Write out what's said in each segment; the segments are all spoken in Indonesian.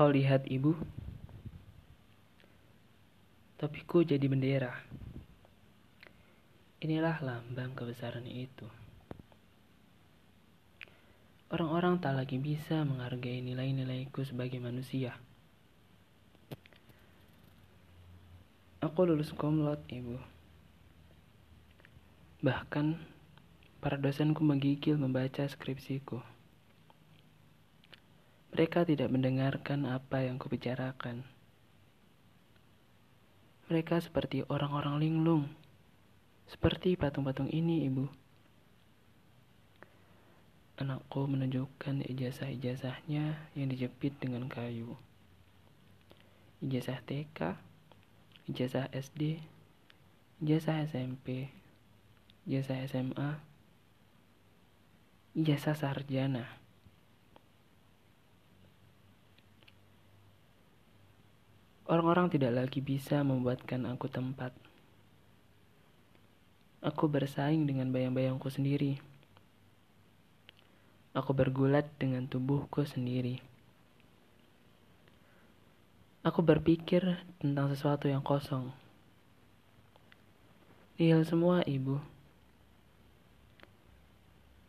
Kau lihat ibu, topiku jadi bendera. Inilah lambang kebesaran itu. Orang-orang tak lagi bisa menghargai nilai-nilaiku sebagai manusia. Aku lulus komlot, ibu. Bahkan, para dosenku menggigil membaca skripsiku. Mereka tidak mendengarkan apa yang kubicarakan. Mereka seperti orang-orang linglung, seperti patung-patung ini, Ibu. Anakku menunjukkan ijazah-ijazahnya yang dijepit dengan kayu. Ijazah TK, ijazah SD, ijazah SMP, ijazah SMA, ijazah sarjana. Orang-orang tidak lagi bisa membuatkan aku tempat. Aku bersaing dengan bayang-bayangku sendiri. Aku bergulat dengan tubuhku sendiri. Aku berpikir tentang sesuatu yang kosong. Nihil semua, Ibu.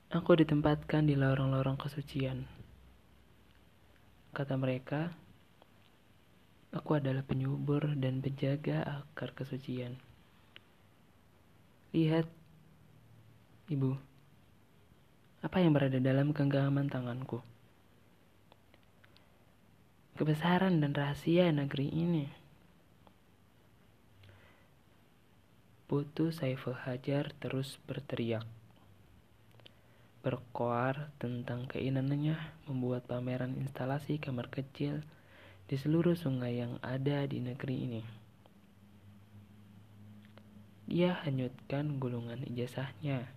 Aku ditempatkan di lorong-lorong kesucian. Kata mereka, Aku adalah penyubur dan penjaga akar kesucian. Lihat, ibu, apa yang berada dalam genggaman tanganku. Kebesaran dan rahasia negeri ini. Putu Saiful Hajar terus berteriak. Berkoar tentang keinginannya membuat pameran instalasi kamar kecil di seluruh sungai yang ada di negeri ini. Dia hanyutkan gulungan ijazahnya.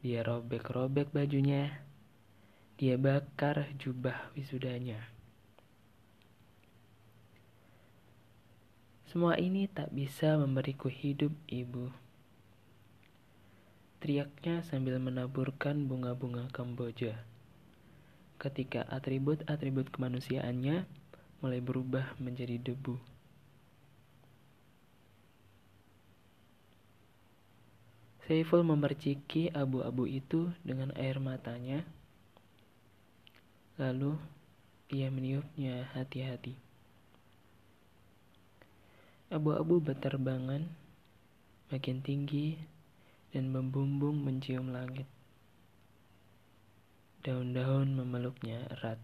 Dia robek-robek bajunya. Dia bakar jubah wisudanya. Semua ini tak bisa memberiku hidup, Ibu. Teriaknya sambil menaburkan bunga-bunga Kamboja ketika atribut-atribut kemanusiaannya mulai berubah menjadi debu. Saiful memerciki abu-abu itu dengan air matanya, lalu ia meniupnya hati-hati. Abu-abu berterbangan makin tinggi dan membumbung mencium langit. Daun-daun memeluknya erat.